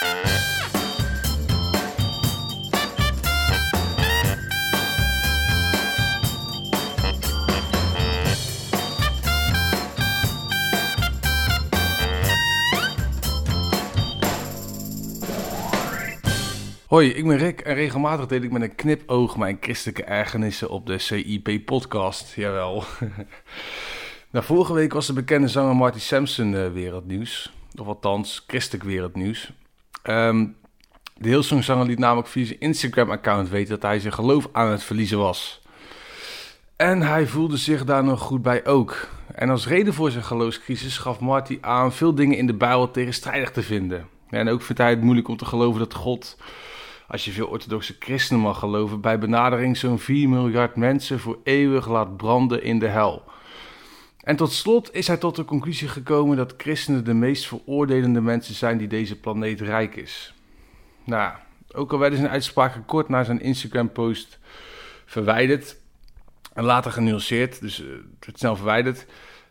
Hoi, ik ben Rick en regelmatig deel ik met een knipoog mijn christelijke ergernissen op de CIP-podcast. Jawel. nou, vorige week was de bekende zanger Marty Sampson uh, wereldnieuws. Of althans, christelijk wereldnieuws. Um, de Hillsong-zanger liet namelijk via zijn Instagram-account weten dat hij zijn geloof aan het verliezen was. En hij voelde zich daar nog goed bij ook. En als reden voor zijn geloofscrisis gaf Marty aan veel dingen in de Bijbel tegenstrijdig te vinden. En ook vindt hij het moeilijk om te geloven dat God als je veel orthodoxe christenen mag geloven, bij benadering zo'n 4 miljard mensen voor eeuwig laat branden in de hel. En tot slot is hij tot de conclusie gekomen dat christenen de meest veroordelende mensen zijn die deze planeet rijk is. Nou, ook al werden zijn uitspraken kort na zijn Instagram-post verwijderd en later genuanceerd, dus uh, het snel verwijderd.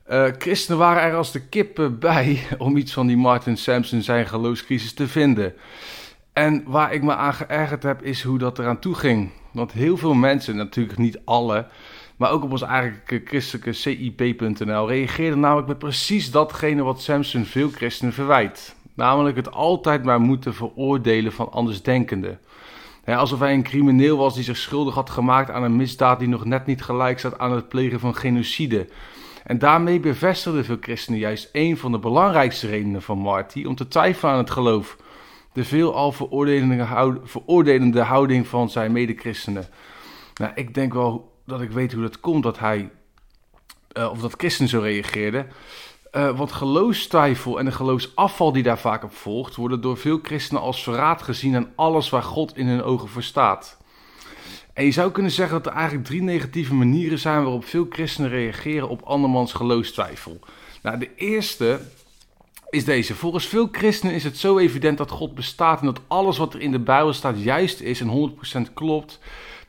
Uh, christenen waren er als de kippen bij om iets van die Martin Sampson zijn geloofscrisis te vinden. En waar ik me aan geërgerd heb, is hoe dat eraan toe ging. Want heel veel mensen, natuurlijk niet alle, maar ook op ons eigenlijk christelijke CIP.nl, reageerden namelijk met precies datgene wat Samson veel christenen verwijt. Namelijk het altijd maar moeten veroordelen van andersdenkenden. Alsof hij een crimineel was die zich schuldig had gemaakt aan een misdaad die nog net niet gelijk staat aan het plegen van genocide. En daarmee bevestigden veel christenen juist een van de belangrijkste redenen van Marty om te twijfelen aan het geloof de veelal veroordelende houding van zijn medechristenen. Nou, ik denk wel dat ik weet hoe dat komt dat hij, uh, of dat christenen zo reageerden. Uh, want geloofstwijfel en de geloofsafval die daar vaak op volgt, worden door veel christenen als verraad gezien aan alles waar God in hun ogen voor staat. En je zou kunnen zeggen dat er eigenlijk drie negatieve manieren zijn waarop veel christenen reageren op andermans geloofstwijfel. Nou, de eerste is deze. Volgens veel christenen is het zo evident dat God bestaat en dat alles wat er in de Bijbel staat juist is en 100% klopt,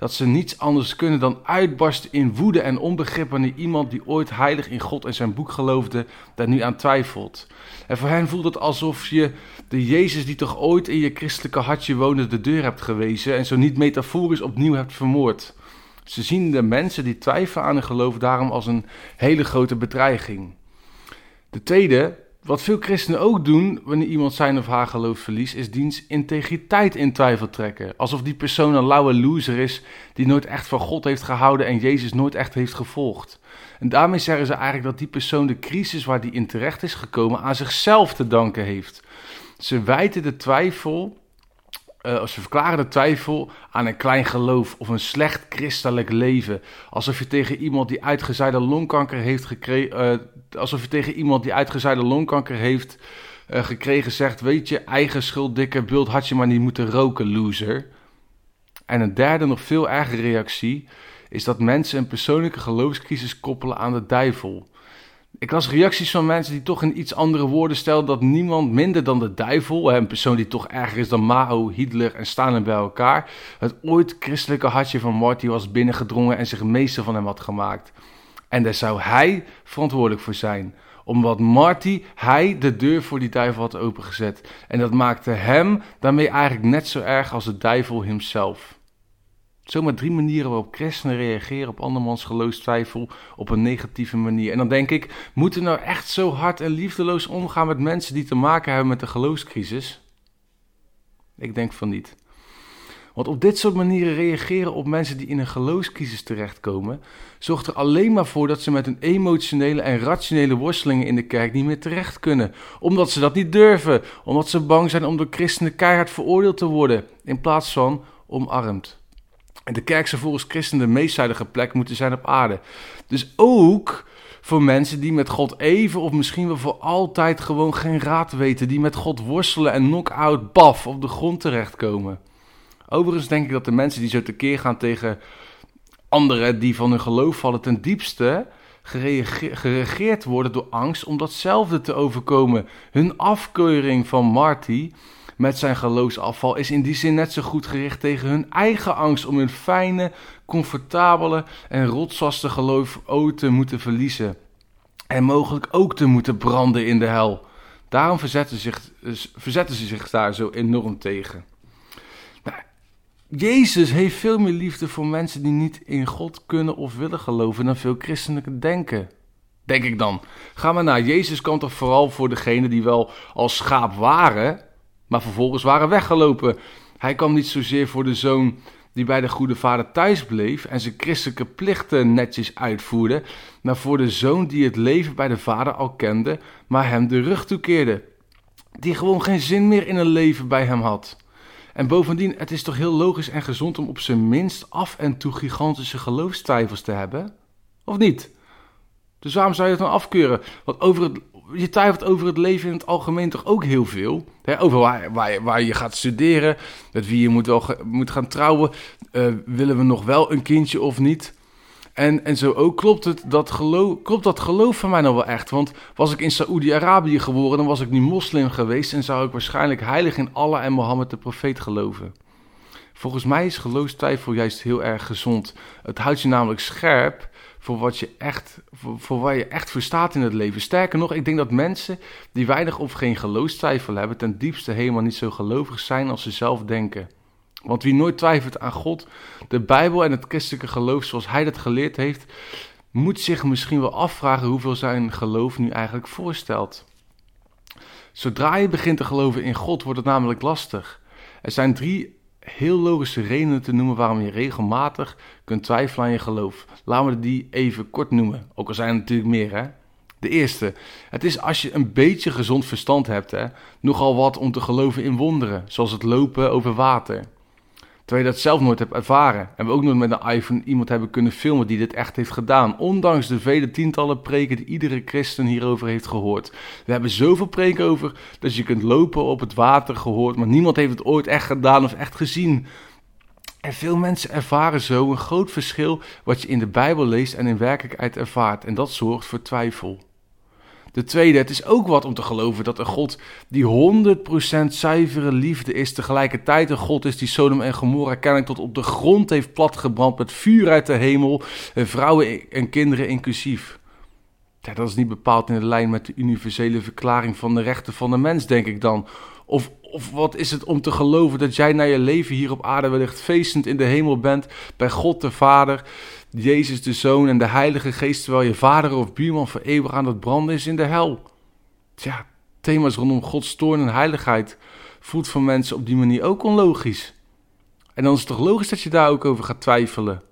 dat ze niets anders kunnen dan uitbarsten in woede en onbegrip wanneer iemand die ooit heilig in God en zijn boek geloofde, daar nu aan twijfelt. En voor hen voelt het alsof je de Jezus die toch ooit in je christelijke hartje woonde de deur hebt gewezen en zo niet metaforisch opnieuw hebt vermoord. Ze zien de mensen die twijfelen aan hun geloof daarom als een hele grote bedreiging. De tweede wat veel christenen ook doen wanneer iemand zijn of haar geloof verliest, is diens integriteit in twijfel trekken. Alsof die persoon een lauwe loser is die nooit echt van God heeft gehouden en Jezus nooit echt heeft gevolgd. En daarmee zeggen ze eigenlijk dat die persoon de crisis waar die in terecht is gekomen aan zichzelf te danken heeft. Ze wijten de twijfel uh, ze verklaren de twijfel aan een klein geloof of een slecht christelijk leven. Alsof je tegen iemand die uitgezaaide longkanker heeft gekregen, uh, alsof je tegen iemand die uitgezaaide longkanker heeft uh, gekregen zegt: Weet je, eigen schuld, dikke bult, had je maar niet moeten roken, loser. En een derde, nog veel ergere reactie is dat mensen een persoonlijke geloofscrisis koppelen aan de duivel. Ik las reacties van mensen die toch in iets andere woorden stelden dat niemand minder dan de duivel, een persoon die toch erger is dan Mao, Hitler en Stalin bij elkaar, het ooit christelijke hartje van Marty was binnengedrongen en zich meester van hem had gemaakt. En daar zou hij verantwoordelijk voor zijn. Omdat Marty, hij de deur voor die duivel had opengezet. En dat maakte hem daarmee eigenlijk net zo erg als de duivel hemzelf. Zomaar drie manieren waarop christenen reageren op andermans geloofstwijfel op een negatieve manier. En dan denk ik, moeten we nou echt zo hard en liefdeloos omgaan met mensen die te maken hebben met de geloofscrisis? Ik denk van niet. Want op dit soort manieren reageren op mensen die in een geloofscrisis terechtkomen, zorgt er alleen maar voor dat ze met hun emotionele en rationele worstelingen in de kerk niet meer terecht kunnen. Omdat ze dat niet durven, omdat ze bang zijn om door christenen keihard veroordeeld te worden, in plaats van omarmd. En de kerk zou volgens christenen de meest zuidige plek moeten zijn op aarde. Dus ook voor mensen die met God even of misschien wel voor altijd gewoon geen raad weten. Die met God worstelen en knock-out, baf, op de grond terechtkomen. Overigens denk ik dat de mensen die zo tekeer gaan tegen anderen die van hun geloof vallen, ten diepste geregeerd worden door angst om datzelfde te overkomen. Hun afkeuring van Marty met zijn geloofsafval is in die zin net zo goed gericht tegen hun eigen angst om hun fijne, comfortabele en rotsvaste geloof te moeten verliezen. En mogelijk ook te moeten branden in de hel. Daarom verzetten ze zich, verzetten ze zich daar zo enorm tegen. Nou, Jezus heeft veel meer liefde voor mensen die niet in God kunnen of willen geloven dan veel christenen denken. Denk ik dan. Ga maar naar. Jezus kwam toch vooral voor degenen die wel als schaap waren, maar vervolgens waren weggelopen. Hij kwam niet zozeer voor de zoon die bij de goede vader thuis bleef en zijn christelijke plichten netjes uitvoerde, maar voor de zoon die het leven bij de vader al kende, maar hem de rug toekeerde. Die gewoon geen zin meer in een leven bij hem had. En bovendien, het is toch heel logisch en gezond om op zijn minst af en toe gigantische geloofstwijfels te hebben? Of niet? Dus waarom zou je het dan afkeuren? Want over het, je twijfelt over het leven in het algemeen toch ook heel veel. Hè? Over waar, waar, waar, je gaat studeren, met wie je moet, wel, moet gaan trouwen. Uh, willen we nog wel een kindje of niet? En, en zo ook klopt, het, dat geloof, klopt dat geloof van mij nog wel echt. Want was ik in Saoedi-Arabië geboren, dan was ik nu moslim geweest... en zou ik waarschijnlijk heilig in Allah en Mohammed de profeet geloven. Volgens mij is geloofstwijfel juist heel erg gezond. Het houdt je namelijk scherp voor wat je echt, voor, waar je echt voor in het leven. Sterker nog, ik denk dat mensen die weinig of geen geloofstwijfel hebben, ten diepste helemaal niet zo gelovig zijn als ze zelf denken. Want wie nooit twijfelt aan God, de Bijbel en het christelijke geloof zoals hij dat geleerd heeft, moet zich misschien wel afvragen hoeveel zijn geloof nu eigenlijk voorstelt. Zodra je begint te geloven in God, wordt het namelijk lastig. Er zijn drie heel logische redenen te noemen waarom je regelmatig kunt twijfelen aan je geloof. Laten we die even kort noemen. Ook al zijn er natuurlijk meer, hè. De eerste, het is als je een beetje gezond verstand hebt, hè, nogal wat om te geloven in wonderen, zoals het lopen over water. Terwijl je dat zelf nooit hebt ervaren. En we ook nooit met een iPhone iemand hebben kunnen filmen die dit echt heeft gedaan. Ondanks de vele tientallen preken die iedere christen hierover heeft gehoord. We hebben zoveel preken over dat je kunt lopen op het water gehoord. Maar niemand heeft het ooit echt gedaan of echt gezien. En veel mensen ervaren zo een groot verschil wat je in de Bijbel leest en in werkelijkheid ervaart. En dat zorgt voor twijfel. De tweede, het is ook wat om te geloven dat een God die 100% zuivere liefde is, tegelijkertijd een God is die Sodom en Gomorra kennelijk tot op de grond heeft platgebrand met vuur uit de hemel, en vrouwen en kinderen inclusief. Ja, dat is niet bepaald in de lijn met de universele verklaring van de rechten van de mens, denk ik dan. Of, of wat is het om te geloven dat jij na je leven hier op aarde wellicht feestend in de hemel bent bij God de Vader, Jezus de Zoon en de Heilige Geest, terwijl je vader of buurman voor eeuwig aan het branden is in de hel. Tja, thema's rondom Gods toorn en heiligheid voelt voor mensen op die manier ook onlogisch. En dan is het toch logisch dat je daar ook over gaat twijfelen.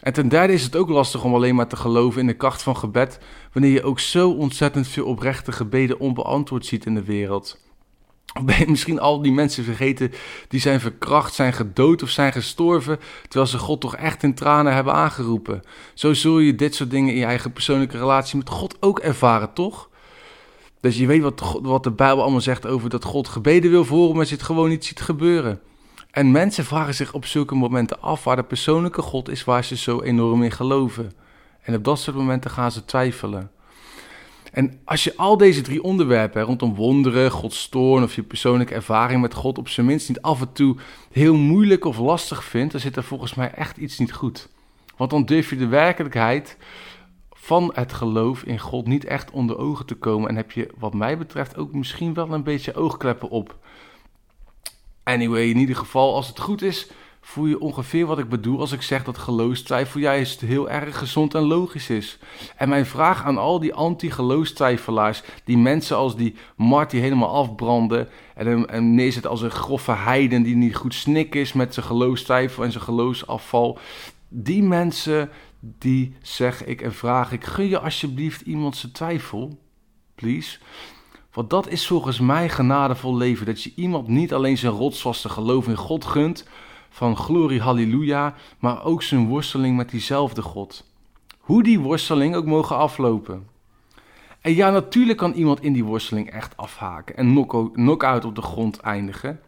En ten derde is het ook lastig om alleen maar te geloven in de kracht van gebed, wanneer je ook zo ontzettend veel oprechte gebeden onbeantwoord ziet in de wereld. Of ben je misschien al die mensen vergeten die zijn verkracht, zijn gedood of zijn gestorven, terwijl ze God toch echt in tranen hebben aangeroepen? Zo zul je dit soort dingen in je eigen persoonlijke relatie met God ook ervaren, toch? Dus je weet wat, wat de Bijbel allemaal zegt over dat God gebeden wil voor, maar je het gewoon niet ziet gebeuren. En mensen vragen zich op zulke momenten af waar de persoonlijke God is waar ze zo enorm in geloven. En op dat soort momenten gaan ze twijfelen. En als je al deze drie onderwerpen rondom wonderen, Gods toorn of je persoonlijke ervaring met God op zijn minst niet af en toe heel moeilijk of lastig vindt, dan zit er volgens mij echt iets niet goed. Want dan durf je de werkelijkheid van het geloof in God niet echt onder ogen te komen en heb je wat mij betreft ook misschien wel een beetje oogkleppen op. Anyway, in ieder geval, als het goed is, voel je ongeveer wat ik bedoel als ik zeg dat geloofstwijfel juist heel erg gezond en logisch is. En mijn vraag aan al die anti-geloofstwijfelaars, die mensen als die Marty helemaal afbranden en hem en neerzetten als een grove heiden die niet goed snik is met zijn geloofstwijfel en zijn geloofsafval. Die mensen, die zeg ik en vraag ik, gun je alsjeblieft iemand zijn twijfel, please. Want dat is volgens mij genadevol leven. Dat je iemand niet alleen zijn rotsvaste geloof in God gunt, van glorie halleluja, maar ook zijn worsteling met diezelfde God. Hoe die worsteling ook mogen aflopen. En ja, natuurlijk kan iemand in die worsteling echt afhaken en knock-out op de grond eindigen.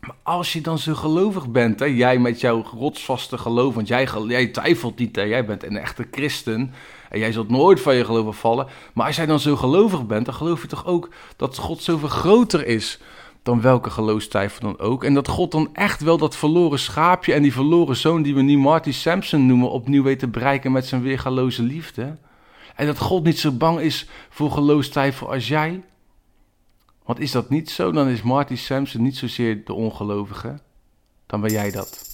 Maar als je dan zo gelovig bent, hè, jij met jouw rotsvaste geloof, want jij, jij twijfelt niet, hè, jij bent een echte christen en jij zult nooit van je geloof vallen. Maar als jij dan zo gelovig bent, dan geloof je toch ook dat God zoveel groter is dan welke geloofstwijfel dan ook. En dat God dan echt wel dat verloren schaapje en die verloren zoon die we nu Marty Sampson noemen, opnieuw weet te bereiken met zijn weergaloze liefde. En dat God niet zo bang is voor geloofstwijfel als jij. Want is dat niet zo, dan is Marty Sampson niet zozeer de ongelovige. Dan ben jij dat.